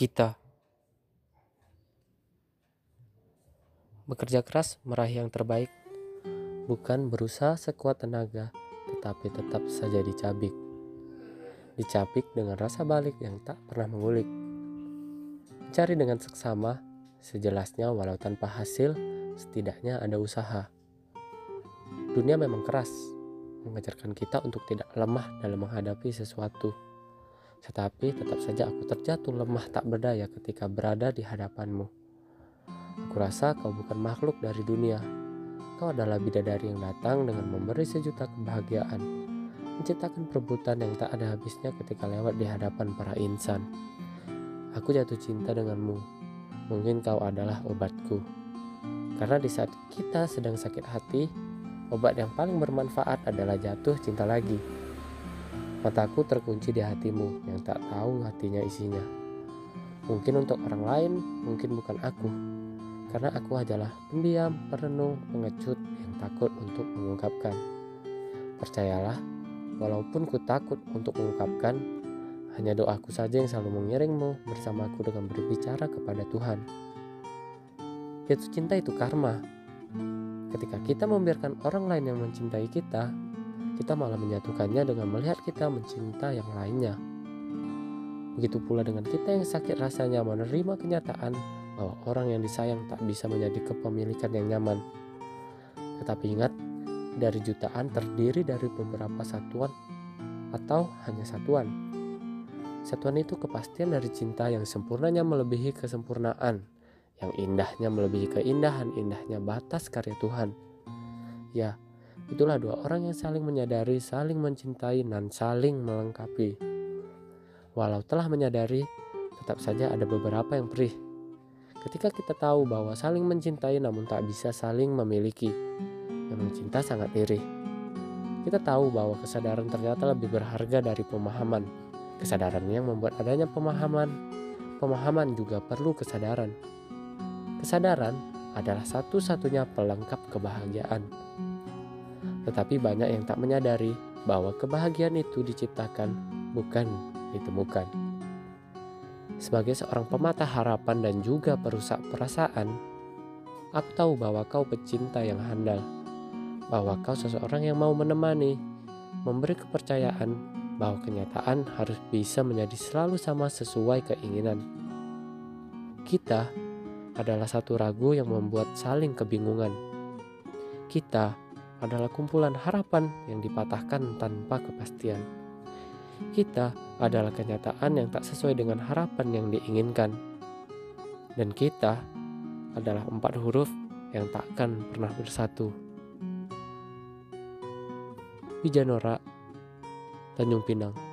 kita. Bekerja keras meraih yang terbaik, bukan berusaha sekuat tenaga, tetapi tetap saja dicabik. Dicabik dengan rasa balik yang tak pernah mengulik. Mencari dengan seksama, sejelasnya walau tanpa hasil, setidaknya ada usaha. Dunia memang keras, mengajarkan kita untuk tidak lemah dalam menghadapi sesuatu. Tetapi tetap saja aku terjatuh lemah tak berdaya ketika berada di hadapanmu. Aku rasa kau bukan makhluk dari dunia. Kau adalah bidadari yang datang dengan memberi sejuta kebahagiaan, menciptakan perebutan yang tak ada habisnya ketika lewat di hadapan para insan. Aku jatuh cinta denganmu. Mungkin kau adalah obatku. Karena di saat kita sedang sakit hati, obat yang paling bermanfaat adalah jatuh cinta lagi. Mataku terkunci di hatimu yang tak tahu hatinya isinya. Mungkin untuk orang lain, mungkin bukan aku. Karena aku adalah pendiam, perenung, pengecut yang takut untuk mengungkapkan. Percayalah, walaupun ku takut untuk mengungkapkan, hanya doaku saja yang selalu mengiringmu bersamaku dengan berbicara kepada Tuhan. Jatuh cinta itu karma. Ketika kita membiarkan orang lain yang mencintai kita, kita malah menyatukannya dengan melihat kita mencinta yang lainnya. Begitu pula dengan kita yang sakit rasanya menerima kenyataan bahwa orang yang disayang tak bisa menjadi kepemilikan yang nyaman. Tetapi ingat, dari jutaan terdiri dari beberapa satuan atau hanya satuan. Satuan itu kepastian dari cinta yang sempurnanya melebihi kesempurnaan, yang indahnya melebihi keindahan indahnya batas karya Tuhan. Ya, Itulah dua orang yang saling menyadari, saling mencintai, dan saling melengkapi. Walau telah menyadari, tetap saja ada beberapa yang perih. Ketika kita tahu bahwa saling mencintai namun tak bisa saling memiliki, memang cinta sangat iri. Kita tahu bahwa kesadaran ternyata lebih berharga dari pemahaman. Kesadaran yang membuat adanya pemahaman, pemahaman juga perlu kesadaran. Kesadaran adalah satu-satunya pelengkap kebahagiaan. Tetapi banyak yang tak menyadari bahwa kebahagiaan itu diciptakan, bukan ditemukan. Sebagai seorang pematah harapan dan juga perusak perasaan, aku tahu bahwa kau pecinta yang handal, bahwa kau seseorang yang mau menemani, memberi kepercayaan bahwa kenyataan harus bisa menjadi selalu sama sesuai keinginan. Kita adalah satu ragu yang membuat saling kebingungan. Kita adalah kumpulan harapan yang dipatahkan tanpa kepastian. Kita adalah kenyataan yang tak sesuai dengan harapan yang diinginkan. Dan kita adalah empat huruf yang takkan pernah bersatu. Wijanora, Tanjung Pinang